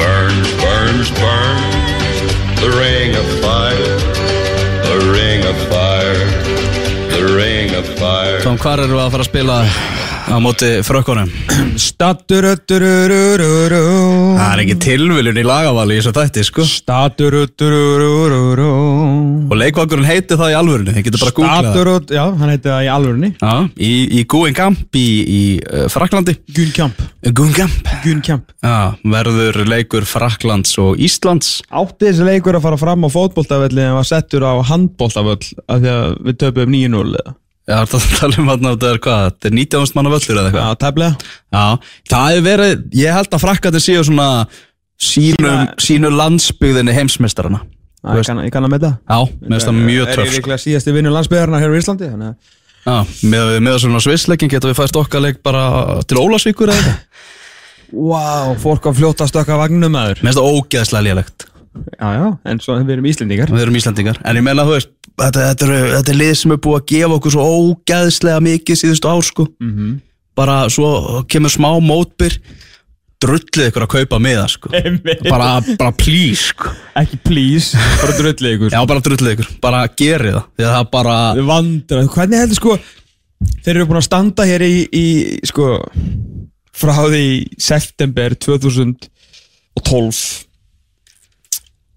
burns, burns, burns. The ring of fire, the ring of fire, the ring of fire. Tom, hvar eru að fara að spila á móti frökkunum? Það er ekki tilviljun í lagavali í þessu þætti, sko Og leikvangurinn heiti það í alvörinu, þið getur bara að googla það já, hann heiti það í alvörunni Já, í, í Guingamp í, í uh, Fraklandi Gunnkamp Guingamp Gunnkamp Já, verður leikur Fraklands og Íslands Átti þessi leikur að fara fram á fótboltavelli en var settur á handboltavöll af því að við töpum 9-0 eða Já, það tala um að þetta er hvað, þetta er 19. manna völlur eða eitthvað? Já, tefnilega Já, það hefur verið, ég held að Fraklandi séu svona sínum, Sína- sínu landsbyggðinni heimsmeistarana Já, Ég kann, ég kann að með það Já, mér finnst það mjög Er töff ég sko. líklega síðasti vinnur landsbyðarna hér á Íslandi þannig að Já, með, með svona svissleikin getum við fært okkar leik bara til Ólasvíkur eða eitthvað. Vá, fólk á fljóta stökka vagnum finnst það ógeðslega lélegt. Já, já, en svo við erum Íslendingar. Við erum Íslandingar En ég meina, þú veist, þetta, þetta, er, þetta er lið sem er búið að gefa okkur svo ógeðslega mikið síðustu ár, sko. Mhm. Bara svo kemur smá mótbyr Drullið ykkur að kaupa með það, sko Bara, bara please, sko. Ekki please, bara drullið ykkur. Já, bara drullið ykkur, bara gerið það. Því að það er bara Við vandra, hvernig heldur sko Þeir eru búin að standa hér í, í sko frá því í september 2012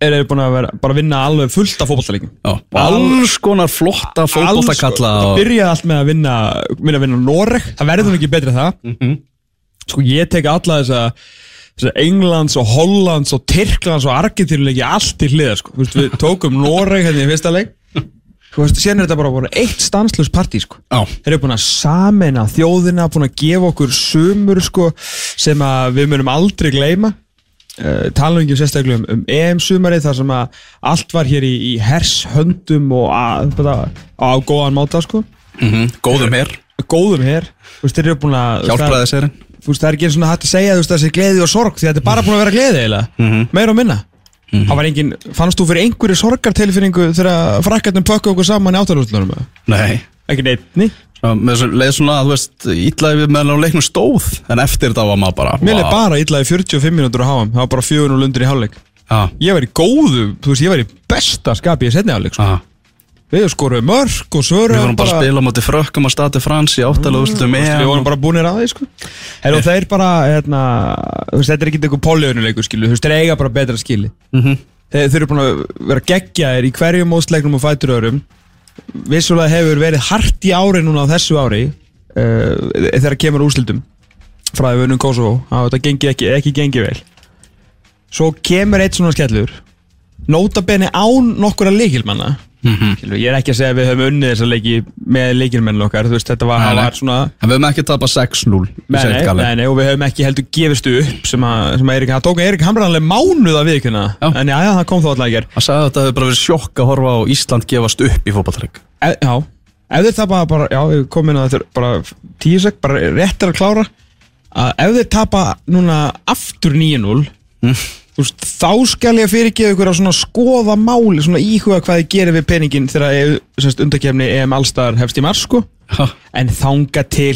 er þeir búin að vera, bara vinna alveg fullt af fótballtalegjum já, alls konar flotta fótboltakalla Það og... byrjaði allt með að vinna vinna, að vinna Noreg, það verður ekki betri það Mhm. Sko ég tek alla þessa þessa Englands og Hollands og Tyrklands og Argentínuleiki allt til hliða sko. Þú veist, Við tókum Noreg hérna í fyrsta leik Þú veist, síðan er þetta bara, bara eitt stanslös partí sko. Þeir eru búin að sameina þjóðina, búin að gefa okkur sumur sko, sem að við munum aldrei gleyma. Tala ekki sérstaklega um, um EM-sumarið þar sem að allt var hér í, í hershöndum og á góðan máta sko. mm góðum hér Góðum hér. Þú veist, þeir eru búin að... Hjálpraði serinn Þú veist, það er ekki svona hægt að segja veist, þessi gleði og sorg því þetta er bara búin að vera gleði eiginlega. Mhm. Meira og minna. Það var engin, fannst þú fyrir einhverju sorgartilfinningu þegar frakkarnir pökku okkur saman í átalúslunum? Nei Ekki neittni. Svona, leið svona að þú veist ítlaði við meðan á leiknum stóð en eftir þetta var maður bara Mér vá. bara illa í 45 mínútur á háum Það var bara 4 og lundur í hálfleik Já, Ég var í góðu, þú veist, ég var í besta skapi í setni hálfleik sko. já. Við skoruðum mörk og svöru Við vorum bara að spila á móti frökkum að stati frans í áttalega úrslutum Við vorum bara búinir að því sko. Heru, Þeir bara, hérna veist, Þetta er ekki einhver poljónuleikur skilu Þú veist, þeir eiga bara betra skili Mhm. þeir, þeir eru búin að vera geggjaðir í hverjum mótsleiknum og fætur öðrum Vissulega hefur verið hart í ári núna á þessu ári uh, Þegar kemur úrslutum Frá því við unum Kosovo að Þetta gengi ekki, ekki gengi vel. Svo kemur eitt svona skellur Nótabenni án nokkura leikilmanna Mhm. Skilur, Ég er ekki að segja að við höfum unnið þessa leiki með leikilmenn okkar, þú veist, þetta var, Nei, það var svona En við höfum ekki tapað 6-0 í Nei, nei, og við höfum ekki heldur gefist upp sem að, sem að Erik, það tók Erik Hamranlega mánuð að viðkynna, Já. en já, já, það kom þó alltaf ekki Hann sagði að þetta hefur bara verið sjokk að horfa á Ísland gefast upp í fótballtaleik e, Já, ef þeir tapa bara, já, við komum inn að þetta er bara tíu sek, bara rétt er að klára. Að ef þeir tapa núna aftur 9-0 Mm. Veist, þá skal ég fyrirgefa ykkur að skoða máli, svona íhuga hvað þið gerir við peningin þegar undakefni EM Allstar hefst í mars, sko. En þanga til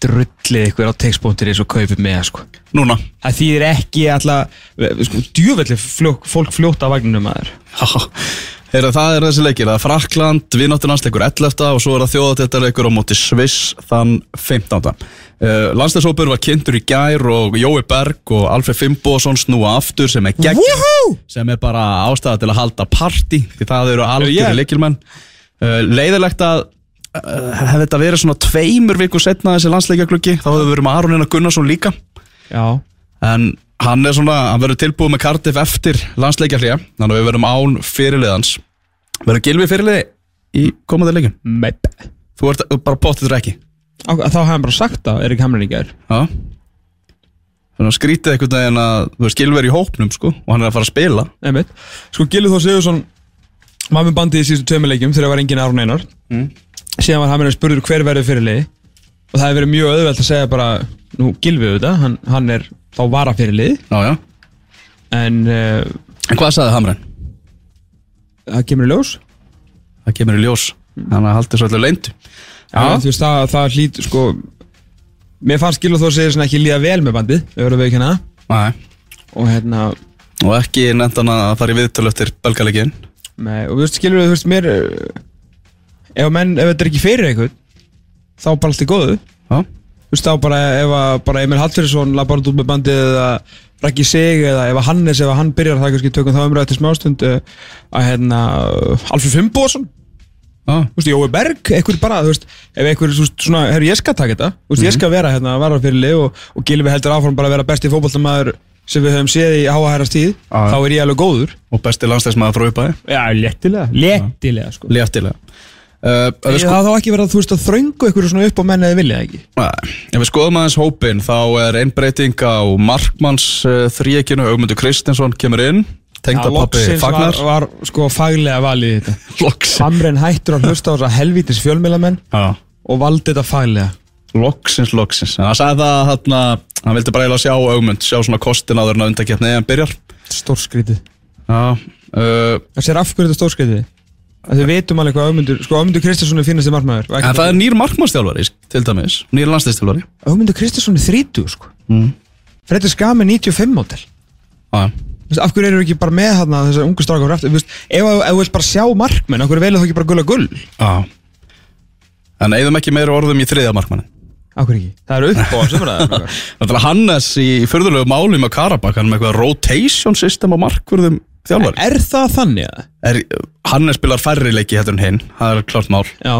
drullið ykkur á textbóntir og kaupið með, sko. Núna. Það þýðir ekki alltaf, sko, djúvelli fljók, fólk fljóta á vagninum maður. Ha, Heyrðu, það er þessi leikir, það er Frakland, vinnáttunarnsleikur 11. og svo er það þjóðatéttarleikur á móti Sviss þann 15. Uh, Landstæðshópur var kynntur í gær og Jói Berg og Alfred Fimboðsson snúa aftur sem er gegn sem er bara ástæða til að halda party því það eru algjöri Yeah. leikilmenn uh, leiðilegt að uh, hefði þetta verið svona tveimur viku setna þessi landsleikjagluggi, þá hefði verið með Aronina Gunnarsson líka Já. en hann er svona, hann verður tilbúið með Cardiff eftir landsleikjaflíja þannig að við verðum án fyrirliðans verður Gilvi fyrirliði í komandi leikin Meip. þú ert bara potið ekki Þá hafði hann bara sagt það, Erik Hamren í gær. Já Þannig að skrítið einhvern veginn að þú veist, Gilvi er í hópnum sko og hann er að fara að spila Einmitt. Sko, Gilvi Þór Sigursson var með bandið í síðustu tveimur leikjum þegar var engin Aron Einar. Mm. Síðan var Hamren spurður hver verður fyrir liði og það hefur verið mjög auðvelt að segja bara, nú, Gilvi auðvitað, hann, hann er þá vara fyrir liði, Já, já en uh, En hvað sagði Hamren? það kemur í ljós. Það kemur í ljós Þannig að haldi svo allir leindu Já. Þú veist, það, það hlýt, sko, mér fannst Gilvi Þór Sigursson ekki líða vel með bandið, við verðum við ekki hana. Nei og hérna og ekki nefndan að fara í viðtölu eftir belgalegin með, og þú veist, skilur þú veist, mér uh, ef að menn, ef þetta er ekki fyrir einhvern þá bara allt er góðu Já, þú veist, þá bara ef að bara Emil Hallfjörðsson lappar út með bandið eða Raggi Sig eða ef að Hannes, ef að hann byrjar það kannski tökum þá umræði til smástund uh, að hérna, Alfred Fimboðsson já, þú veist, Jói Berg, eitthvað bara, þú veist, ef veist, svona, herru, ég skal taka þetta, þú veist, ég skal vera hérna, vara fyrir lið og, og Gilvi heldur áfram bara að vera besti fótboltamaður sem við höfum séð í háahærast tíð, Já. þá er ég alveg góður. og besti landstæðismæður frá upphæði Uh, við Það sko, þá ekki verið að, þú veist, að þröngu eitthvað svona upp á menn eða vilja ekki. Nei, ef við skoðum aðeins hópin þá er einn breyting á Markmanns uh, þríekinu, Augmundur Kristinsson kemur inn, tengdapappi Fagnar var, var, sko, faglega valið í þetta. Hamren hættur að hlusta á þess að helvítis fjölmilamenn og valdi þetta faglega. loksins, loksins En hann sagði það hann hann vildi bara eiginlega sjá Augmund sjá svona kostin áður en að undakefni eða hann byrjar Stórskrítið. Já, uh, Það sér af hverju þetta stórskrítið. Þau veitum alveg hvað Ögmundur, sko Ögmundur Kristinsson er finnasti markmaður. og en ekki- það er nýr markmannstjálfari til dæmis, nýr landstæðstjálfari Ögmundur Kristinsson er 30 sko. Mm. Fredrik Skam er 95 mótel Já, Af hverju eru ekki bara með þarna þessar ungu strákar aftur? Þú veist, Ef ef þú vilt bara sjá markmenn Af hverju velur þú ekki bara gulla gull? Já. En eigðum ekki meira orðum í þriðja markmannin Af hverju ekki? Það eru upp á Þannig að Hannes í fyrðulegu máli með Karabak hann með eitthvað rotation system á markvörðum þjálfari? Er það þannig að? Er, Hannes spilar færri leiki hættur en hinn það er klart mál. Já.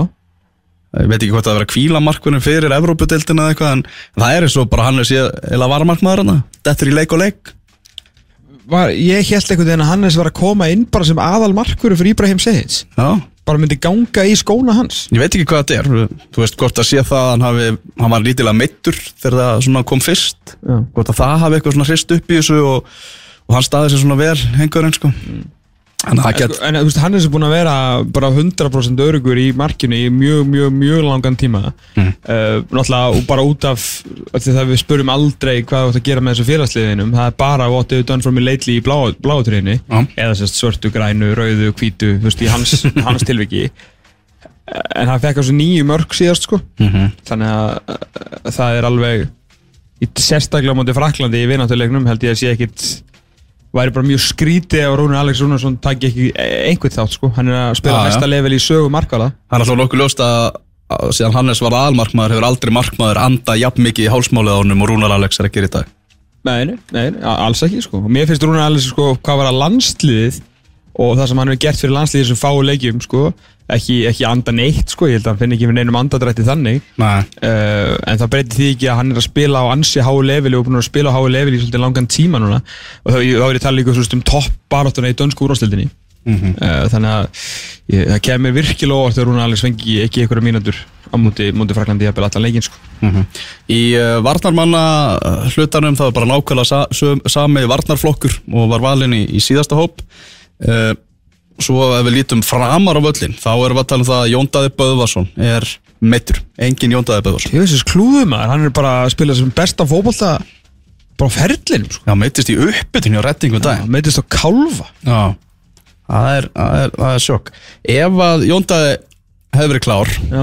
Ég veit ekki hvort það er að vera að kvíla markvörðum fyrir Evrópudeildina eða eitthvað en það er eins og bara Hannes ég eða var markmaður hann þetta er í leik og leik. Var, Ég held einhvern veginn að Hannes var að koma inn Bara sem aðal markvöru fyrir Íbrahim Sehids já. Bara myndi ganga í skóna hans. Ég veit ekki hvað þetta er, þú veist hvort að sé það að hann, hafi, hann var lítilega meittur þegar það kom fyrst Já. hvort að það hafi eitthvað svona hrist upp í þessu og, og hann staði sér svona vel hengurinn sko. Það En, get, en þú veist, Hannes er búinn að vera bara 100% örugur í markinu í mjög, mjög, mjög langan tíma. Mm. uh, náttúrulega og bara út af það við spurum aldrei hvað þú ætti að gera með þessu félagsliðinum. Það er bara what you done for me lately í blá, bláutriðinni Já. eða sérst svörtu, grænu, rauðu, hvítu þú veist, í hans, hans tilviki. En hann fekk á svo nýju mörg síðast sko. Mm þannig að það er alveg í sérstaklega móti Fraklandi í vináttuleiknum held ég að sé ekkit væri bara mjög skrítið ef Rúnar Alex Rúnarsson takk ekki einhvern þátt sko. Hann er að spila hæsta level í sögu markala. Það er alltaf nokkuð ljóst að, að síðan Hannes var aðalmarkmaður hefur aldrei markmaður anda jafn mikið í hálsmálið á honum og Rúnar Alex er að gera í dag. Nei, nei, alls ekki sko. Mér finnst Rúnar Alex sko hvað var að landsliðið og það sem hann hefur gert fyrir landsliðið sem fáu leikjum sko ekki, ekki anda neitt sko, ég held að hann finn ekki fyrir neinum andadrætti þannig Uh, en það breytir því ekki að hann er að spila á ansi hái leveli og búin að spila á hái leveli í svolítið langan tíma núna og þá, er ég tala líka um topp baráttuna í dönsku úrvástildinni Mhm. uh, þannig að ég, það kemur virkilega óvart þegar Rúna Alex fengi ekki einhverja mínútur á múti, múti Fraklandi að byrja allan leikin sko. Mhm. Í uh, varnarmanna hlutanum það var bara nákvæmlega sa sami varnarflokkur og var valinn í, í síðasta hóp Svo ef við lítum framar á völlin þá erum við að tala um það að Jón Daði Böðvarsson er meittur, engin Jón Daði Böðvarsson. Tjóðisins klúðumar, hann er bara að spila sem besta fótbolta bara á ferlinum sko. Já, meittist í uppbytun hjá rettingum dag hann meitist á kálfa. Já, það er, það er, það er sjokk. Ef að Jón Daði hefði verið klár Já.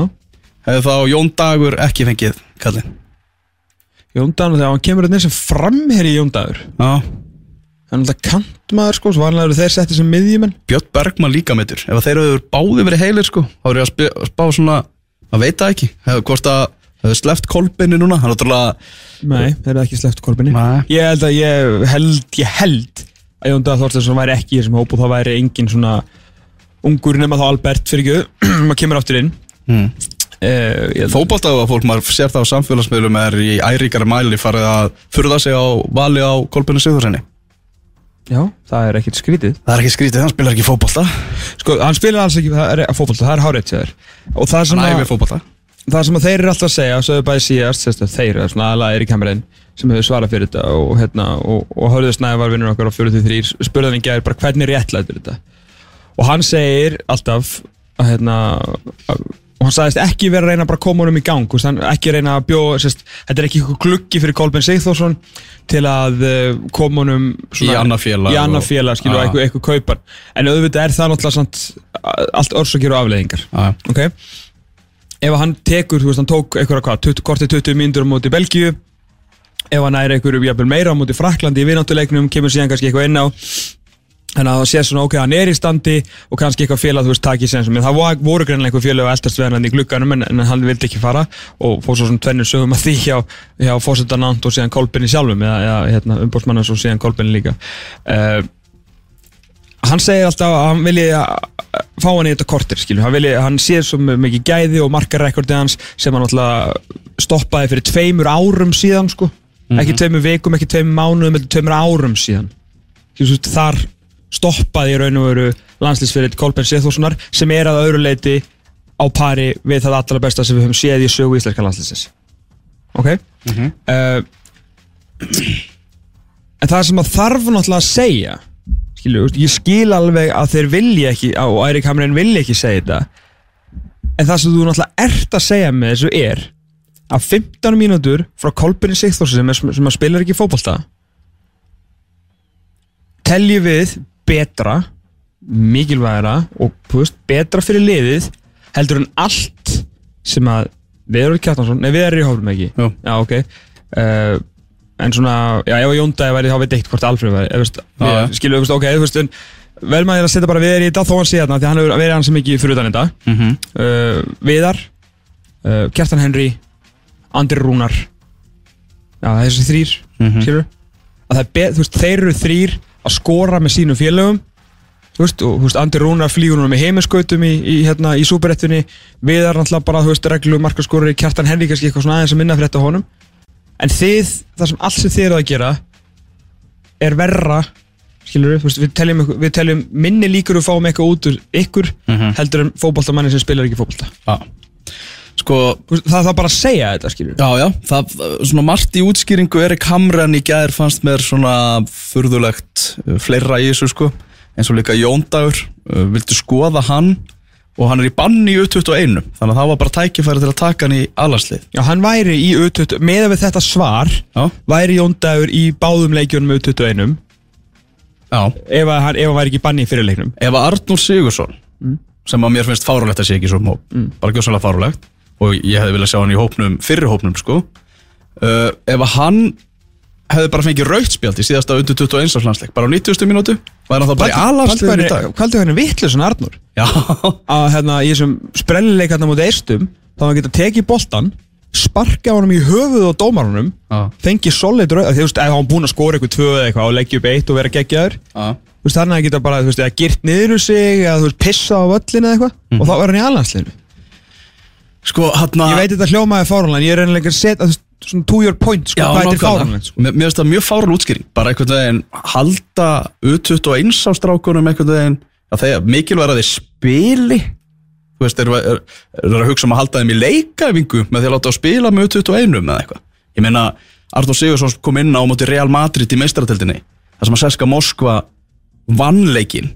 hefði þá Jón Dagur ekki fengið kallinn? Jóndagur, þegar hann kemur inn sem framherri Jóndagur Já, hann er alltaf kantmaður sko, svo vanlega eru þeir settið sem miðjumenn. Björn Bergman líka meittur Ef að þeir hefur báði verið heilir sko þá er ég að að spá svona að veit það ekki. Hefur hvort að hefur sleppt kolbinni núna? Hann er náttúrulega Nei, þeir eru ekki sleppt kolbinni Nei. Ég held að ég held, ég held að Jón Daða Þorstensson væri ekki í þessum hóp og þá væri engin svona ungur nema þá Albert fyrir ekki. Maður kemur aftur inn. Mm. uh, ég, Fótboltaðu að fólk, maður sér það á samfélagsmiðlum er í æríkari mæli farið að furða sig á vali á kolbinni Sigðursenni Já, það er ekkert skrítið. Það er ekki skrítið, hann spilar ekki fótbolta. Sko, hann spilar alls ekki, er fótbolta, það er hárið til þér. Og það sem, að, það sem að þeir eru alltaf að segja Sögðu bæði síðast, sérst að þeir eru svona er í kamerin sem hefur svarað fyrir þetta og, hérna, og, og Hörður Snæði var vinnur okkar á 43 spurði hann í gær bara hvernig réttlætur þetta. Og hann segir alltaf að hérna að, og hann sagðist ekki vera að reyna að koma honum í gang ekki reyna að bjóða þetta er ekki eitthvað gluggi fyrir Kolben Sigþórsson til að uh, koma honum Í annað félag í annað félag skilu, eitthvað, eitthvað kaupar en auðvitað er það náttúrulega samt, allt orsakir og afleðingar Já. ok. Ef hann tekur, þú veist, hann tók eitthvað hvað, 20, kortið 20 mínútur á móti Belgíu ef hann einhverju jafnvel meira á móti Fraklandi í vináttuleiknum kemur síðan kannski eitthvað inn á þannig að það sé svona ok, hann er í standi og kannski eitthvað félag, þú veist, takk í sensum en það voru greinlega einhver félag að eldast við hann í glugganum en, en hann vildi ekki fara og fór svo svona tvennur sögum að því hjá, hjá fósetta Nant og síðan Kolbinni sjálfum eða, eða hérna, umbórsmannas og síðan Kolbinni líka. Uh, hann segir alltaf að hann vilji fá hann í þetta kortir skilur, hann, hann sér svo mikið gæði og markarekordið hans sem hann alltaf stoppaði fyrir tveimur árum síðan sko, ekki tveimur vikum, ekki tveimur mánuðum, stoppaði í raun og veru landslýsfyrir Kolben Sithóssonar sem er að öðru leiti á pari við það allra besta sem við höfum séð í sögu íslenska landslýsins ok? Uh, en það sem að þarf náttúrulega að segja veist, ég skil alveg að þeir vilja ekki og Eirik Hamrin vilja ekki segja þetta en það sem þú náttúrulega ert að segja með þessu er að 15 mínútur frá Kolbeni Sigþórsson sem, sem að spilar ekki fótbolta teljum við betra mikilvægara og veist, betra fyrir liðið heldur en allt sem að Viður Kjartansson, nei við erum í hófum ekki Jú. já ok uh, en svona, já ef að Jóndæði væri þá veit eitt hvort Alfred væri, Já, já. við, við, ok, þú veist, en vel maður að setja bara Viður í þetta þó hann sé þarna, því hann hefur verið hann sem ekki fyrir utan þetta mm -hmm. uh, Viðar uh, Kjartan Henry Andri Rúnar já þessi þrýr Mhm. skilur að það er þú veist, þeir eru þrýr að skora með sínum félögum. Þú veist, og þú veist, Andri Rúnar flýgur núna með heiminskautum í, í, hérna, í súperettunni. Viðar náttúrulega bara, þú veist, reglu markaskorur Kjartan Henry kannski eitthvað svona aðeins að minna fyrir þetta honum. En þið, það sem allt sem þið eru að gera er verra skilur við, við teljum, við teljum minni líkur við fáum eitthvað út úr ykkur Mhm. heldur en fótboltamanni sem spilar ekki fótbolta. Já Sko, Þú veist, það bara að segja þetta skilur já, já, það, svona margt í útskýringu Erik Hamren í gær fannst mér svona furðulegt uh, fleira í þessu sko. Eins og líka Jóndagur uh, vildi skoða hann? Og hann er í banni í U21 þannig að það var bara tækifæri til að taka hann í alanslið Já, hann væri í U20 með við þetta svar Já, væri Jón Dagur í báðum leikjunum með U21 já. Ef, að hann, ef hann væri ekki banni í fyrirleiknum Ef að Arnur Sigursson sem að mér finnst fárulegt að sé ekki í svona hóp bara fárulegt og ég hefði viljað sjá hann í hópnum, fyrri hópnum sko. Uh, ef að hann hefði bara fengið rautspjald í síðasta undir 21 árs landsleik bara á 90. mínútu væri hann þá bara í í dag? Hvað er hann vittlusun Arnur? Já, Að hérna í þessum sprellileikarna mútið eistum þá hann geta tekið boltan sparka honum í höfuð á dómarunum Já. fengið solid rauð þú veist, ef hann búinn að skora eitthvað tvö eða eitthvað og leggja upp eitt og vera geggjaður. Já, þú veist, þannig að geta bara, þú veist, eða girt niður um sig eða þú veist, pissa á völlin eða eitthvað og þá er hann í alhansliðinu sko hann Ég veit þetta hljómaði fáránlega en ég er reynilega að þú veist, svona to your point sko, hvað þetta er fáránlega sko. Mér finnst það mjög fárul útskýring. Bara einhvern veginn halda U21 á strákunum einhvern veginn. Að þegar mikilvæg er að þeir spili. Þú veist, eru er, er, að hugsa um að halda þeim í leikafingu með því að láta að spila með U21 eða eitthvað? Ég meina, Arnór Sigursson kom inn á móti Real Madrid í meistarateldinni þar sem að Seska Moskva vannleikin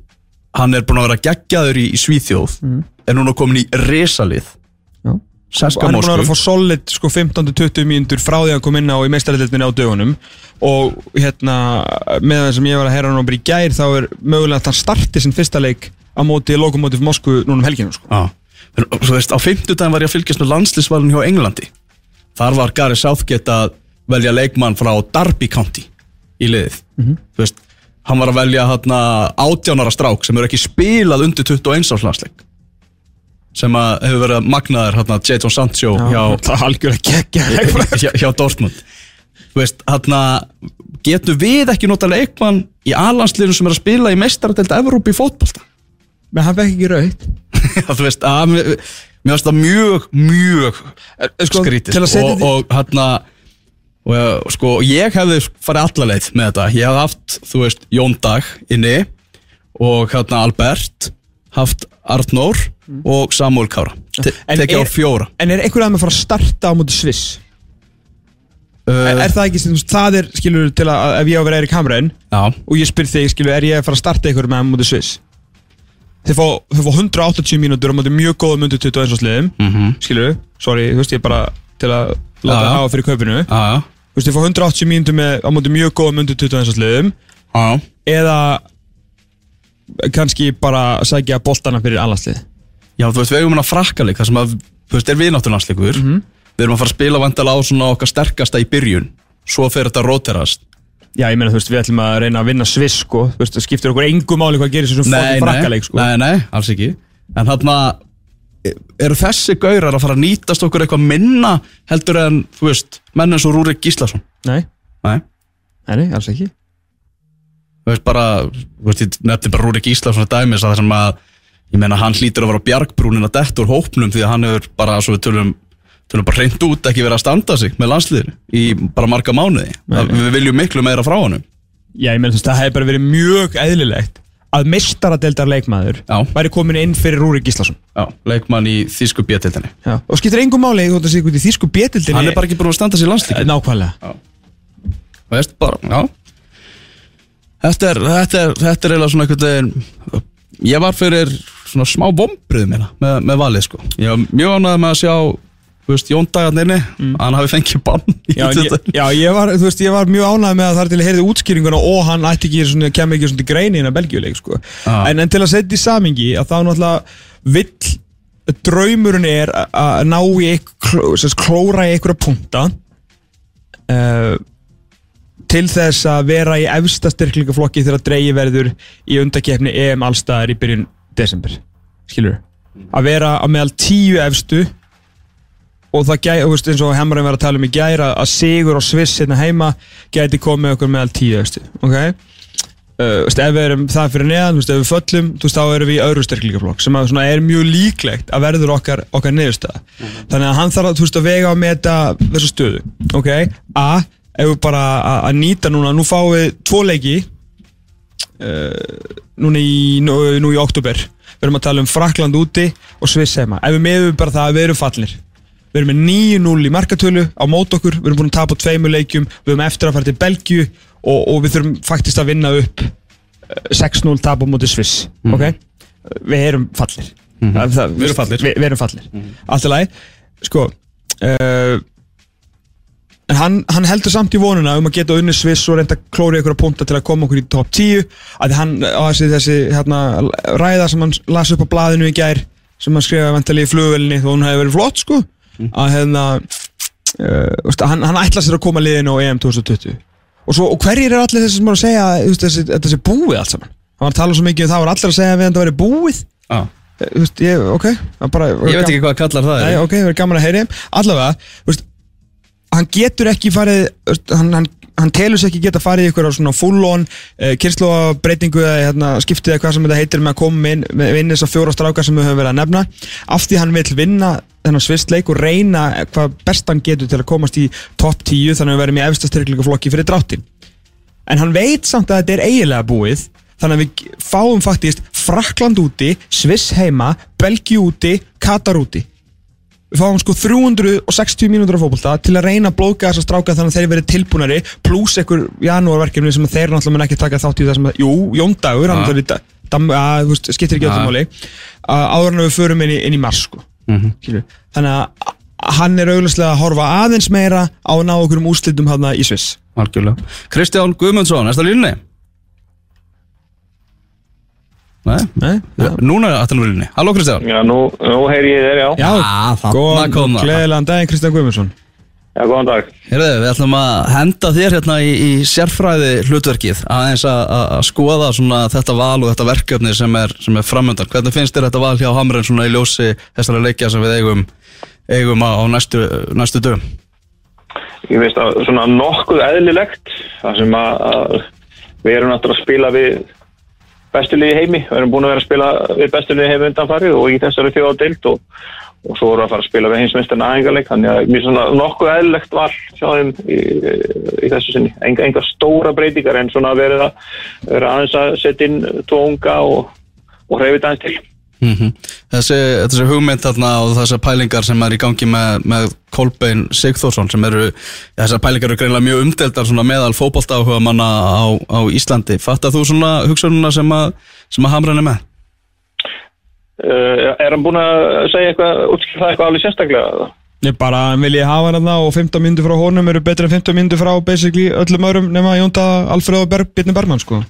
hann er búin að vera geggjaður í, í Svíþjóð. Er núna komin í resalið Seska hann er búin að vera að fá solid sko 15-20 mínútur frá því að hann kom inn á í meistaraldildinni á dögunum. Og hérna með það sem ég var að heyra hann bara í gær þá er mögulega að hann starti sinn fyrsta leik á móti Lokomotiv Moskvu núna um helginu sko. Já, en þú veist, á fimmtudaginn var ég að fylgjast með landslýsvalin hjá Englandi. Þar var Gary Southgate að velja leikmann frá Derby County í liðið. Þú veist, hann var að velja hérna átjánara strák sem eru ekki spilað undir 21 árs landsleik sem að hefur verið magnaður hérna Jadon Sancho hjá, hjá, hjá Dortmund. Veist, hérna getum við ekki nota leikmann í alansliðum sem er að spila í meistaradelt Evrópi í fótbolta? Menn hann fekk ekki raut þú veist, að mér, finnst það mjög, mjög sko, skrítið. til að setja og, og hérna og, eh, sko, ég hefði farið alla leið með þetta, ég hefði haft, þú veist Jón Dag inni og hérna Albert, haft Arnór og Samuel Kára. Te tekið á er- fjóra. en er einhverjað með að fara að starta á móti Sviss? Uh, er, er það ekki, það er skilur til að ef ég á að vera Erik Hamren Já, og ég spyr þig, skilur, er ég að fara að starta einhverjum með á móti Sviss? Þeir fá, fá 180 mínútur á móti mjög góðum undir 21 sliðum mhm, skilur, sorry, þú veist, ég bara til að láta já. hafa fyrir kaupinu. Þú veist, ég fá 180 mínútur á móti mjög góðum undir 21 sliðum. Eða kannski bara sækja boltana fyrir allanslið. Já, þú veist, við eigum hann að frakka leik, það sem að, þú veist, er viðnátturlandsleikur Mhm. Við erum að fara að spila vandala á svona okkar sterkasta í byrjun. Svo fer þetta róterast. Já, ég meina, þú veist, við ætlum að reyna að vinna Sviss, sko. Þú veist, það skiptir okkur engu máli hvað gerir þessum nei, fokkin frakkaleik, sko. Nei, nei, alls ekki. En þarna eru þessi gaurar að fara að nýtast okkur eitthvað minna heldur en, þú veist, menn eins og Rúrik Gíslason? Nei, Nei, nei, nei, alls ekki þú veist bara, þú veist, ég nefndi bara Rúrik Gíslason að dæmis að það sem að ég meina hann hlýtur að vera bjargbrúnin að detta úr hópnum því að hann hefur bara, svo við tölum tölum bara reynd út ekki verið að standa sig með landsliðinu í bara marga mánuði. Að við viljum miklu meira frá honum. Já, ég meina, þú veist, það hefði bara verið mjög eðlilegt að mistaradeldar leikmaður Já. væri komin inn fyrir Rúrik Gíslason. Já, leikmann í þýsku bjötildinni Já. og skiptir engu máli þú veist að þýsku betildinni Hann er bara ekki búin að standa sig í landslíki nákvæmlega. Veist bara, já Þetta er, þetta er, þetta er eiginlega svona veginn Ég var fyrir svona smá vombrið mér með, með valið sko Ég var mjög ánægð með að sjá þú veist, Jón Dagarninni, mm. hann hafi fengið bann Já, ég, já ég, var, veist, ég var mjög ánægð með að það er til að heyrði útskýringuna og hann ekki svona, kemur ekki svona til greini innan Belgíuleik sko. Ah. en, en til að setja í samingi að þá náttúrulega vill draumurinn er að- að ná í klóra í einhverja punta uh, til þess að vera í efsta styrklingaflokki þegar dreigi verður í undakefni EM allstaðar í byrjun desember. Skilur að vera á meðal tíu efstu og það gæti, þú veist, eins og Hemmarinn var að tala um í gæra að Sigur og Sviss hérna heima gæti komið okkur meðal tíu efstu ok? Uh, veist, ef við erum það fyrir neðan, veist, ef við föllum veist, þá erum við í öðru styrklíkaflokk sem að, svona, er mjög líklegt að verður okkar, okkar niðurstaða. Þannig að hann þarf að, að vega á meta þessu stöðu, ok? A, ef við bara að, nýta núna nú fáum við tvo leiki uh, núna í nú, nú í oktober, við erum að tala um Frakland úti og Sviss heima. Ef við meðum bara það að við erum fallir við erum með 9-0 í markatölu á mót okkur. Við erum búin að tapa á tveimur leikjum. Við erum eftir að fara til Belgíu og, og við þurfum faktist að vinna upp eh, 6-0 tap á móti Sviss. Ok, við erum fallir það, það, Við erum fallir. við, við erum fallir allt í lagi, sko uh, en hann, hann heldur samt í vonuna um að geta unni Sviss og reynda klóri ykkur að punta til að koma okkur í top 10 að hann á þessi, þessi hérna, ræða sem hann las upp á blaðinu í gær sem hann skrifaði vantali í flugvelni þó hún hefði verið flott sko. Að hérna uh, hann, hann ætla sér að koma liðinu á EM 2020 og, svo, og hverjir eru allir þessi sem var að segja þessi, þetta sé búið allt saman? Hann var að tala svo mikið um það, var allir að segja að þetta væri búið. Já. Eh, þú veist, ég, ok það er bara, Ég veit ekki hvað kallar það Nei, er. ok, það er gaman að heyri allavega, þú veist hann getur ekki farið hann, hann, hann telur sér ekki geta farið ykkur á svona full-on uh, kynnslóabreitingu eða hérna, skiptið eða hvað sem þetta heitir með að koma inn með vinna þess að fjóra strákar sem við höfum verið að nefna. Af því hann vil vinna þennan svistleik og reyna hvað best hann getur til að komast í topp 10 þannig að við verðum í efsta styrklingaflokki fyrir dráttin en hann veit samt að þetta er eiginlega búið þannig að við fáum faktist Frakland úti, Sviss heima Belgi úti, Katar úti við fáum sko 360 mínútur af fótbolta til að reyna að blóka þessa stráka þannig að þeir verið tilbúnari pluss einhver janúarverkefni sem þeir náttúrulega mun ekki taka þátt í það sem að, jú, Jóndagur hann Ja. ja. þetta, að, þú veist, skiptir ekki öllum máli að áður en við förum inn í, inn í mars sko. Mhm. Skilur. þannig að hann er auglustlega að horfa aðeins meira á að ná okkur um úslitum hann í Sviss Algjörlega Kristján Guðmundsson, á línni? Nei, Nei? Ja. núna er á línni Halló Kristján Já, nú, nú heyri ég þér, já. Já, góðan, gleðilegan daginn Kristján Guðmundsson Já, góðan dag. Heyrðu, við ætlum að henda þér hérna í, í sérfræði hlutverkið aðeins að, að skoða svona þetta val og þetta verkefni sem er, sem er framöndan. Hvernig finnst þér þetta val hjá Hamren svona í ljósi þessara leikja sem við eigum, eigum á, á næstu, næstu dögum? Ég veist að svona nokkuð eðlilegt, það sem að, að við erum náttúrulega að spila við bestuliði heimi. Við erum búin að vera að spila við bestuliði heimi undanfarið og í þessari þjóða deilt og, og svo vorum við að fara að spila við heimsmeistarna aðingarleik. Þannig að mér svona nokkuð eðlilegt val hjá þeim í, í þessu sinni. Enga, enga stóra breytingar en svona verið að, vera aðeins að setja inn tvo unga og, og hreyfið aðeins til. Mm þessi, þessi hugmynd þarna og þessar pælingar sem er í gangi með, með Kolbein Sigþórsson sem eru, ja, þessar pælingar eru greinlega mjög umdeldar svona meðal fótbolta áhuga manna á, á Íslandi. Fattar þú svona hugsununa sem að, sem að Hamren er með? Uh, er hann búin að segja eitthvað, útskýra það eitthvað alveg sérstaklega? Ég bara vil ég hafa hann og 15 myndu frá honum eru betri en 15 myndu frá basically öllum öðrum nema Jónda Alfreð og Berg, Byrni Bergmann sko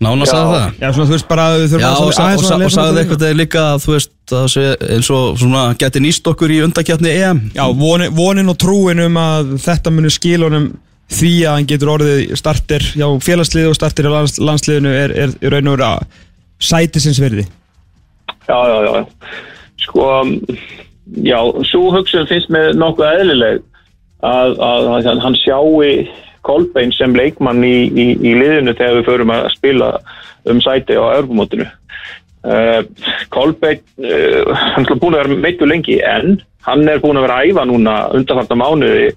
Nána Já. sagði það Já, svona þú veist bara að við þurfum Já, að og, sa, aðeins og, sagði eitthvað þegar líka að þú veist að sé eins og svona geti nýst okkur í undakjarni EM Já, vonin, vonin og trúin um að þetta muni skil honum því að hann getur orðið starter hjá félagsliðu og starter í lands, landsliðinu er, er, er raun og veru að sæti sinns verði. Já, já, já, já. Sko, já, svo hugsun finnst mér nokkuð eðlileg að, að, að hann sjái Kolbein sem leikmann í, í, í liðinu þegar við förum að spila um sæti á örgumótinu. Uh, Kolbein, uh, hann er búin að vera meittu lengi en hann er búin að vera að æfa núna undanfarta mánuði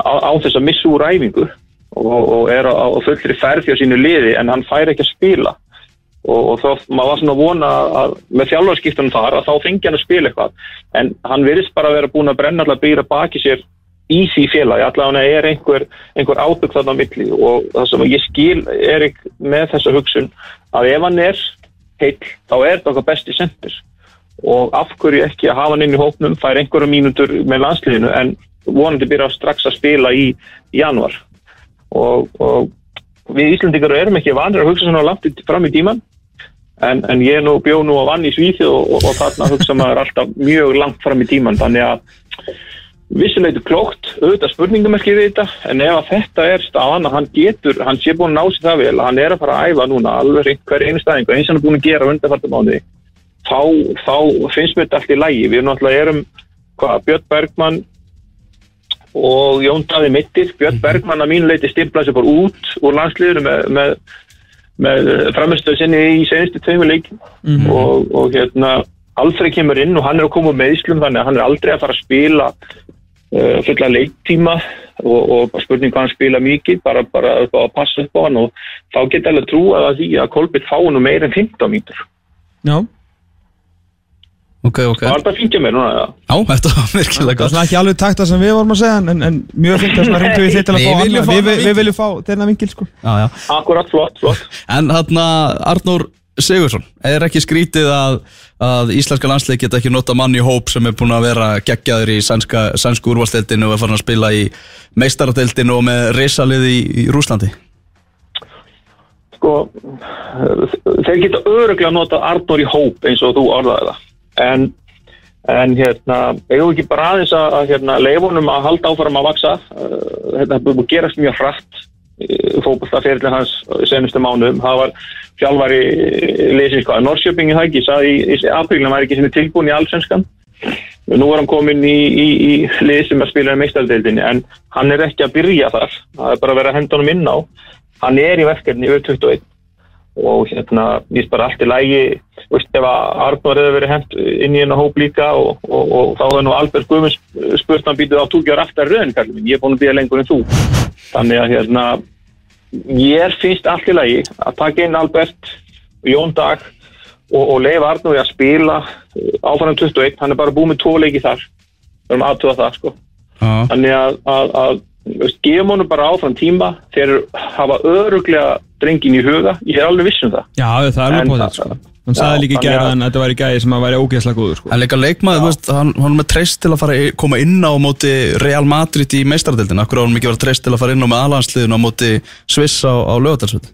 á, á þess að missa úr æfingu og, og er á, á fullri ferð hjá sínu liði en hann fær ekki að spila og, og þá maður var svona að vona að með þjálfarskiptunum þar að þá fengi hann að spila eitthvað en hann virðist bara að vera búin að brenna allar byrja baki sér í því félagi, allavega er einhver, einhver átök þarna á milli og það sem ég skil Erik með þessa hugsun að ef hann er heill þá er þetta okkar besti sendir og af hverju ekki að hafa hann inn í hópnum fær einhverja mínútur með landsliðinu en vonandi byrja strax að spila í, januar og, og við Íslandingar erum ekki vanir að hugsa svona langt fram í tíman en, en ég nú bjó nú á vann í Svíþi og, og, og þarna hugsa maður alltaf mjög langt fram í tíman þannig að vissuleitu klókt, auðvitað spurningamerki við þetta, en ef að þetta er staðan að hann getur, hann sé búin að ná sér það vel hann er að fara að æfa núna alveg hver einu staðingu, eins og hann er búin að gera undarfartum mánuði, þá, þá finnst mér þetta allt í lægi, við náttúrulega erum hvað, Björn Bergmann og Jón Daði Mittir Björn Bergmann að mínu leiti stimplaði sér bara út úr landsliðinu með, með, með framistöðu sinni í senustu tveimu leikin og, og hérna Alfred kemur inn og hann er að koma með íslum þannig að hann er aldrei að fara að spila fulla leiktíma og, og spurning hvað hann spila mikið bara, bara að passa upp á hann og þá geta alveg trú að því að Kolbjörn fá nú meir en 15 mítur Já. Ok, ok. Það var bara að fíkja mér núna ja. Já, þetta var virkilega Það er gott. ekki alveg takt það sem við vorum að segja en, en mjög fint að ringdu við þitt til að Við Við, við, viljum fá þeirna vingil sko. Já, já. Akkurat flott, flott. En hérna, Arnór Sigursson Er ekki skrítið að, að íslenska landslið geta ekki nota mann í hóp sem er búin að vera geggjaður í sænska, sænsku úrvalstildinu og er farin að spila í meistaradeildinu og með risalið í, í Rúslandi sko þeir geta öruglega nota Arnór í hóp eins og þú orðaði það. En, en hérna eigum við ekki bara aðeins að, hérna, leifunum að halda áfram að vaksa þetta er búið að gerast mjög hratt fókbaltaferðin hans senustu mánuðum, það var fjálfari leysins hvað, Norrköpingi það ekki sagði í, í aprílina var ekki sinni tilbúin í allsvenskan. Nú er hann komin í, í, í lið sem að spila í meistardeildinni en hann er ekki að byrja þar. Það er bara að vera honum inn á. Hann er í verkefni yfir 21 og hérna, er bara allt í lægi veist, ef að Arnór hefur verið hent inn í hennar hóp líka og, og, og þá hefur nú Albert Guðmunds spurt hann býtuð á túkjar aftar raunin, kallum ég er búin að býja lengur en þú. Þannig að hérna ég finnst allt í lægi að taka inn Albert Jón Dag og, og leifa Arnóri að spila áfram 21, hann er bara búið með tvo leiki þar. Við erum aðtöða það sko. Þannig að, að, að gefum honum bara áfram tíma. Þeir hafa öruglega drengin í huga, ég er alveg viss um það. Já, það er alveg potið sko. Hann sagði líka í gera að- þetta væri gæði sem að væri ógeðslega góður sko. En líka leikmaður, þú veist, hann, hann er með treyst til að fara í- koma inn á móti Real Madrid í meistaradeildinu Akkur á hann ekki verið treyst til að fara inn á með alansliðinu á móti Sviss á, á lögadalsvöld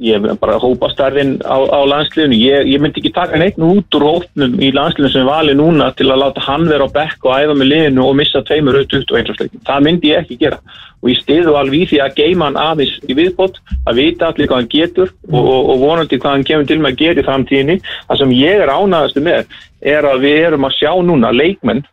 ég bara hópa starfinn á, á landsliðinu. Ég, ég myndi ekki taka neitt nú út úr hópnum í landsliðinu sem valið núna til að láta hann vera á bekk og æfa með liðinu og missa tveimur auð 21 leikin. það myndi ég ekki gera. Og ég stiðu alveg því að geima hann aðeins í viðbót að vita allir hvað hann getur og, og, og vonandi hvað hann kemur til með að gera í framtíðinni. Það sem ég er ánægastu með er að við erum að sjá núna leikmenn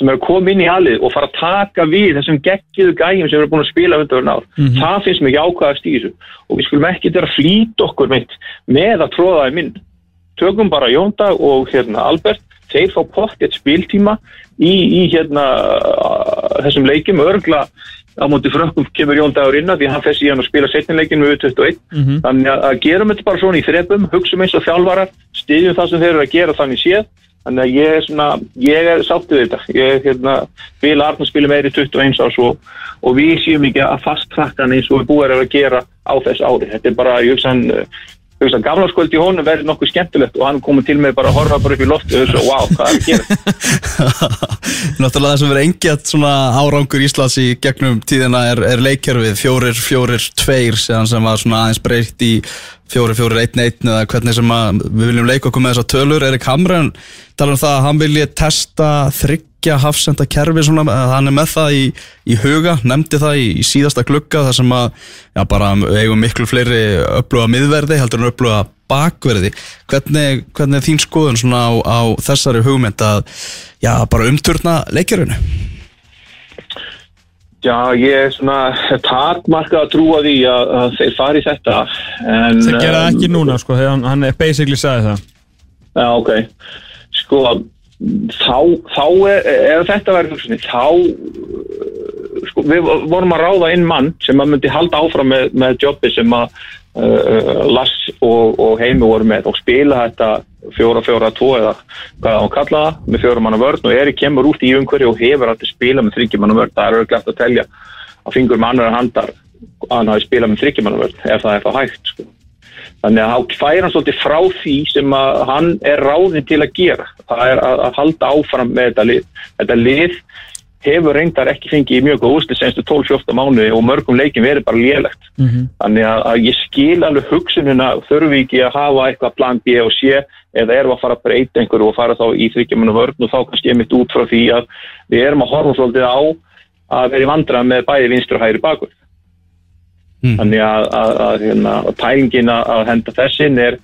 sem að koma inn í halið og fara að taka við þessum geggiðu gæjum sem eru búin að spila undir ár. Það finnst mér jákvæðast í þessu. Og við skulum ekki vera flýta okkur mitt með að tróða þeim inn. Tökum bara Jóndag og hérna Albert, þeir fá pottið spiltíma í, í hérna þessum leikjum. Örgla á móti frökkum kemur Jóndagur inn að því hann fer síðan að spila setnileikin með 21 þannig að, gerum þetta bara svona í þrepum hugsaum eins og þjálfarar, styðjum það sem þeir eru að gera þannig séð Þannig að ég er svona, ég er sáttið við þetta. Ég hérna, vil Arnur spila meiri 21 árs og, og við séum ekki að fastkrakkan eins og við búið að gera á þess ári. Þetta er bara, ég hugsa hann, að gamlarskvöld í honum verður nokkuð skemmtilegt og hann komið til með bara að horfa bara upp í loftu og þessu, wow, hvað er að gera Náttúrulega það sem verður engjart svona árangur Íslands í gegnum tíðina er, er leikjörfið fjórir, fjórir, tveir sem var svona aðeins breytt í fjórir, fjórir, einn, einn eða hvernig sem að við viljum leika okkur með þessar tölur. Erik Hamren tala um það að hann vilji testa þryggja hafsenda kerfi svona, hann er með það í, í huga, nefndi það í, í síðasta glugga þar sem að já, bara eigum miklu fleiri öfluga miðverði heldur en öfluga bakverði. Hvernig, hvernig er þín skoðun svona á, á þessari hugmynd að já, bara umturna leikjörunu? Já, ég er svona takmarka að trúa því að, að þeir fari í þetta en, Það gera um, ekki núna sko, hann, hann er basically sagði það. Já, ok. Sko, þá, þá er, ef þetta verður hugsunni, þá uh, sko, við vorum að ráða inn mann sem að myndi halda áfram með, með jobbi sem að uh, Lass og, og Heimi voru með og spila þetta fjóra, fjóra, tvo eða hvað hann kalla það, með fjóra manna vörn og Eri kemur út í umhverju og hefur alltaf spila með þryggja manna vörn, það er auðvitað að telja að fingur með annar handar að hann hafi spilað með þryggja manna vörn ef það er það hægt sko. Þannig að hann fær hann svolítið frá því sem að hann er ráðinn til að gera. Það er að, að halda áfram með þetta lið. Þetta lið hefur reyndar ekki fengið mjög góð úsli senstu 12-14 mánuði og mörgum leikin verið bara lélegt. Þannig að, að ég skil alveg hugsununa þurfi ekki að hafa eitthvað plan B og C eða erum að fara að breyta einhverju og fara þá í þryggjumunum vörn og þá kannski einmitt út frá því að við erum að horfa svolítið á að vera í vandra með bæði vinstur og hægri bakur. Þannig að, að, að, hérna, að pælingin að að henda þessin er,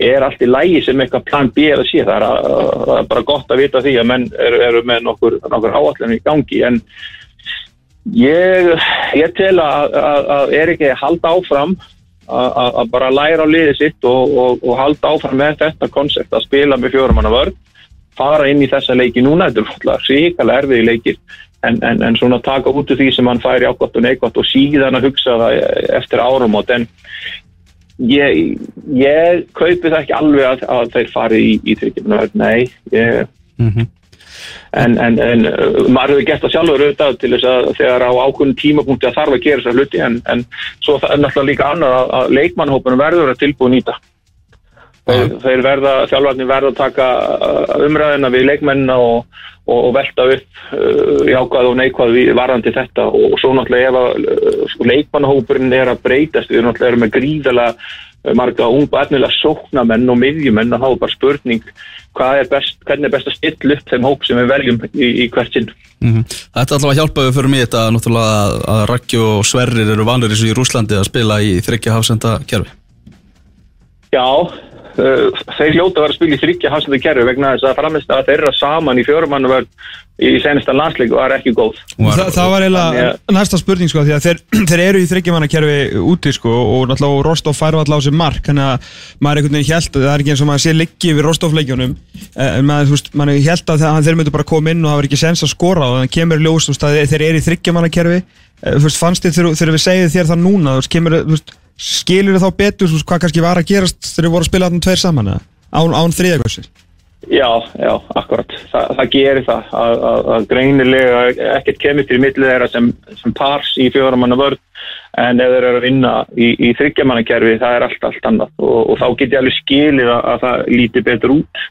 er allt í lægi sem eitthvað plan B eða sé. Það er, að, að, það er bara gott að vita því að menn eru, eru með nokkur, nokkur áallinu í gangi en ég, ég tel að, að, að er ekki að halda áfram að, að- að bara læra á liðið sitt og, og, og halda áfram með þetta koncept að spila með fjórumanna vörn fara inn í þessa leiki núna, þetta er alltaf ríkala erfiði leikir en, en, en svona taka út úr því sem hann fær í ágott og neikvætt og síðan að hugsa það eftir áramót. En ég, ég kaupi það ekki alveg að, að þeir fari í, í tryggjum nei ég, en, en, en uh, maður hefur gert það sjálfur auðvitað til þess að þegar á ákveðin tímapunkti að þarf að gera þessar hluti. En, en svo það er náttúrulega líka annar að, að leikmannhópunum verður að tilbúið nýta þeir, þeir verða, þjálfarnir verða að taka uh, umræðina við leikmennina og, og, velta upp uh, jákvæð og neikvæð varandi þetta. Og svo náttúrulega ef að uh, sko, leikmannhópurinn er að breytast við náttúrulega erum með gríðalega uh, marga unga efnilega sóknamenn og miðjumenn þá er bara spurning hvað er best, hvernig er best að stilla upp þeim hóp sem við veljum í, í hvert sinn. Mm Þetta er alltaf að hjálpa við fyrir mig þetta náttúrulega að, að Raggi og Sverrir eru vanir eins og í Rúslandi að spila í þryggja hafsenda kerfi. Já, þeir hljóta að vera að spila í þryggja hafsenda kerfi vegna þess að framist að þeirra saman í fjórumannuvörn í senesta landsleik var ekki góð. Þa, það var eiginlega Þannig næsta spurning sko því að þeir, þeir eru í þryggjumannakerfi úti sko og náttúrulega Rostov fær alltaf á sig mark þannig að maður einhvern veginn held að það er ekki eins og maður sé liggi við Rostov-leikjunum. En maður, þú veist, maður held að það- þeir myndu bara koma inn og það var ekki sens að skora og þannig kemur ljós veist, þeir eru í þryggjumannakerfi Eh, fannst þið þegar við segjum þér það núna þú veist, kemur, þú veist, skilur þið þá betur þú veist, hvað kannski var að gerast þegar við vorum að spila þarna tveir saman eða? án, án þriðagössir Já, já, akkurat. Þa, það gerir það að, að, að greinilega ekkert kemur til millið þeirra sem, sem pars í fjóramanna vörð en ef þeir eru að vinna í, í þryggjamannakerfi það er allt, allt annað. Og, og þá get ég alveg skilið að, að það líti betur út.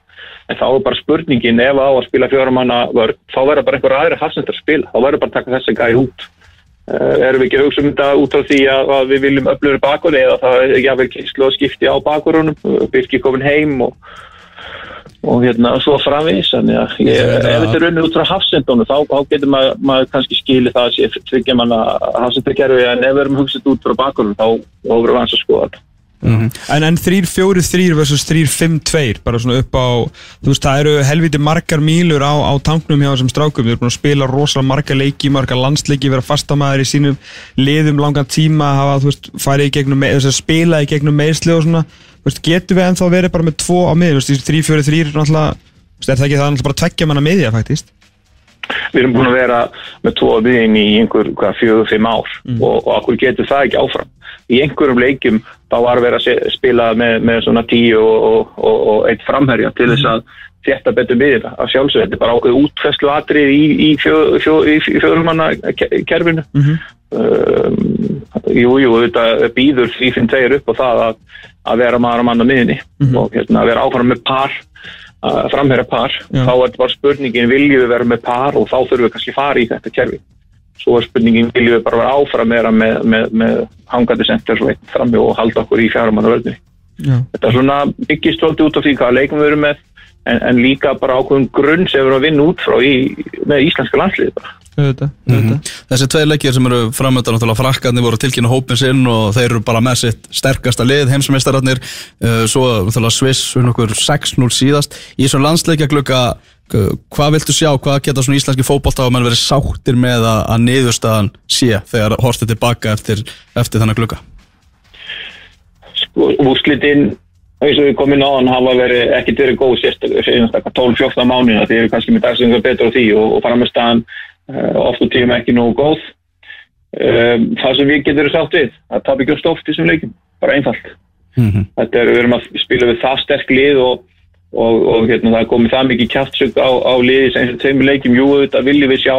En þá er bara spurningin ef á að spila fjóramanna vörð þá verður bara einhver aðri hafsendar að spila. Þá verður bara að taka þessi gæði út. Uh, erum við ekki að hugsa um þetta út á því að, að við viljum öflöru bakurni eða það er ekki að vera kynslu og skipti á bakurunum. Birki komin heim og, og hérna svo framvís þannig að ég, ef þetta er runnið út frá hafsendónu þá, þá getur maður, maður kannski skilið það að sé tryggja manna hafsendakerfi. En ef við erum hugsað út frá bakurunum þá, þá verður við að skoða þetta En, en 3-4-3 versus 3-5-2 bara svona upp á, þú veist, það eru helviti margar mílur á, á tanknum hjá þessum strákum, þeir eru búin að spila rosalega margar leiki, margar landsleiki, vera fastamæður í sínum liðum langan tíma hafa, þú veist, farið í gegnum, þess að spila í gegnum meðsli og svona, þú veist, getur við ennþá verið bara með tvo á miður, þú veist, 3-4-3 er náttúrulega, þú veist, er það ekki það náttúrulega bara tveggja manna miðja, faktist við erum búin að vera með tvo viðin í einhver hvað, fjögur, fimm ár. Og, og okkur getur það ekki áfram. Í einhverjum leikjum þá var að vera að spila með, með svona tíu og, og, og, og eitt framherja til þess að þétta betur við þetta. Að sjálfsög, þetta er bara ákveð útfæslu atrið í, í, fjö, fjö, í fjörumanna kerfinu um, jú, jú, þetta býður því finn tegir upp á það að, að vera maður að manna miðinni og hérna, að vera áfram með par að framherja par, Já. þá er bara spurningin viljum við vera með par og þá þurfum við kannski fara í þetta kerfi svo er spurningin viljum við bara vera áfram vera með, með, með hangandi sendir svo einn frammi og halda okkur í fjáramanna vörðinni Já. þetta er svona byggist svolítið út af því hvaða leikum við erum með en, en líka bara ákveðum grunn sem við erum að vinna út frá í, með íslenska landslið bara. auðvitað, auðvitað. Þessi tvei leikir sem eru framöndan náttúrulega frakkarnir voru tilkynna hópin sinn og þeir eru bara með sitt sterkasta lið, heimsmeistararnir uh, svo náttúrulega Sviss um okkur 6-0 síðast. Í þessum landsleikja glukka hvað viltu sjá, hvað geta svona íslenski fótbolltáðumenn verið sáttir með að, að niðurstaðan sé þegar hortið tilbaka eftir, eftir þennan glukka? Sko, úrslitin eins og við komum á hann hafa verið, ekkert verið góð sérstaklega 12-14 mánuðina því eru kannski með dagsengar betur á því og, og staðan uh, oft og tíma ekki nógu góð. Um, það sem við getum sátt við að tapa ekki oft í þessum leikum bara einfalt. Mm þetta er, við erum að spila við það sterk lið og, og, og hérna, það er komið það mikið kjaftsug á, á liði sem þessum tveimur leikjum, jú þetta viljum við sjá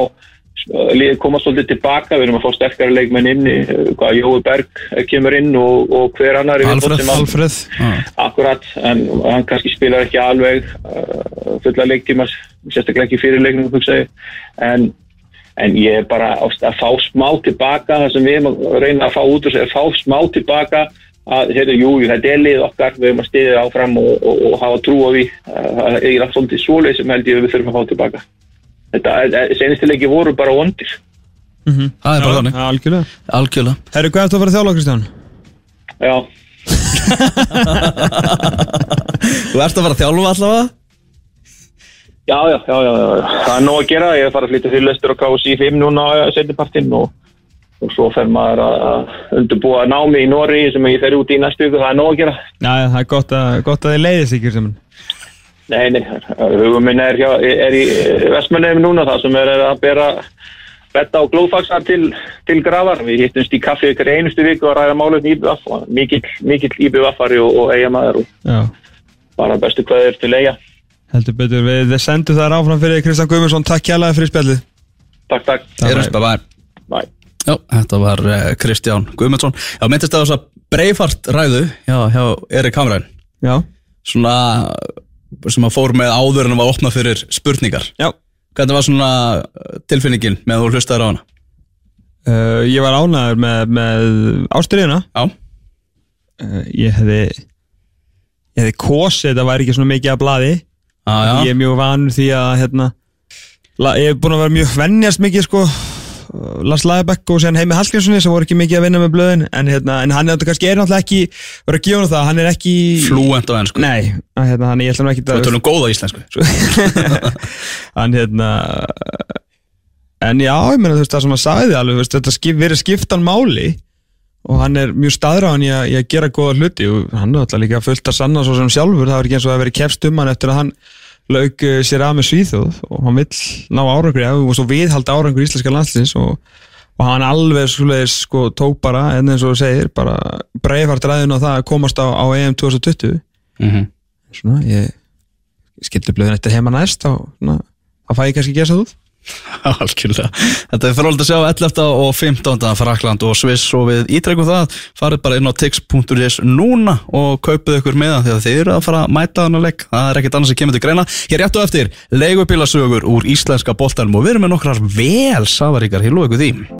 liðið koma svolítið tilbaka við erum að fá sterkara leikmenn inn í, uh, hvað Jói Berg eh, kemur inn og, og hver annar sem að- Alfreð Akkurat, en hann kannski spilar ekki alveg uh, fulla leiktíma sérstaklega ekki fyrir leiknum en, en ég er bara að fá smá tilbaka það sem við erum að reyna að fá út er að fá smá tilbaka að heyrðu, jú, jú, þetta er lið okkar við erum að stiðja áfram og, og, og hafa trú á því. Það er eiginlega svolítið svoleið sem held ég við þurfum að fá tilbaka þetta, senstileiki voru bara vondir. Það er bara þannig, Algjörlega. Algjörlega. Herru, hvað ertu að fara að þjála, Kristján? já, Þú ert að fara að þjálfa allavega? Já, já, já, já, já, það er nóg að gera, ég er að fara að flytja fyrirlestur á KSI 5 núna setjapartinn og, og svo fer maður að að undirbúa námi í Nóri sem ég fer út í næstu viku, það er nóg að gera. Já, það er gott að, gott að þið leiðist ykkur sem Nei, nei, hugum minn er, hjá, er í Vestmannheim núna það sem er að bera betta og glóðfaxar til, til grafar. Við hittumst í kaffi ykkur einustu viku og ræða málefni IBF og mikill, mikill IBF-ari og, og eigamæður og Já bara bestu kveður til eiga. Heldur betur, við sendum það áfram fyrir Kristján Guðmundsson, takk kjærlega fyrir spjallið Takk, takk. Erum bye bye. Bye. Já, þetta var uh, Kristján Guðmundsson. Já, myndist það þess að breyfart ræðu hjá, hjá Erik Hamræn. Já, Svona sem að fór með áður en var opnað fyrir spurningar. já Hvernig var svona uh, tilfinningin með að þú hlustaðir á hana? uh, Ég var ánæður með, með ástriðina uh, Ég hefði Ég hefði kosið, þetta væri ekki svona mikið að já, já. Ég er mjög vanur því að hérna, la, Ég hef búin að vera mjög vennjast mikið sko Lars Lagerbæk og Heimi Hallgrímssoni sem voru ekki mikið að vinna með blöðin en, hérna, en hann er kannski er náttúrulega ekki verið að gefa hann það, hann er ekki Flúent á ennsku. Nei, að, hérna, hann ég ætla nú ekki Við tölum góða íslensku. hann hérna en já, ég meina þú veist það sem hann sagði alveg, þú veist, þetta skip, verið skiptan máli og hann er mjög staðráðan í, að- í að gera góða hluti og hann er alltaf líka fullt að sanna svo sem sjálfur það var ekki eins og það verið kefst um hann eftir að hann lauk eh, sér af með Svíþjóð og hann vill ná árangri. Og svo viðhalda árangur íslenska landslins og, og hann alveg sko tók bara, en eins og þú segir bara breifart ræðin á það að komast á, á EM 2020 Mm svona, ég, skildi blöðin eftir heima næst þá, fæ ég kannski gesa út Algjörlega. Þetta er frólægt að sjá 11. og 15. Frakland og Sviss og við ítrekum það farið bara inn á tix.is núna og kaupið ykkur meðan því að þið eru að fara að mæta þannig leik, það er ekkert annars sem kemur til greina Hér rétt og eftir, leigubílasögur úr íslenska boltanum og við erum með nokkrar vel safaríkar, hér lóðu ykkur því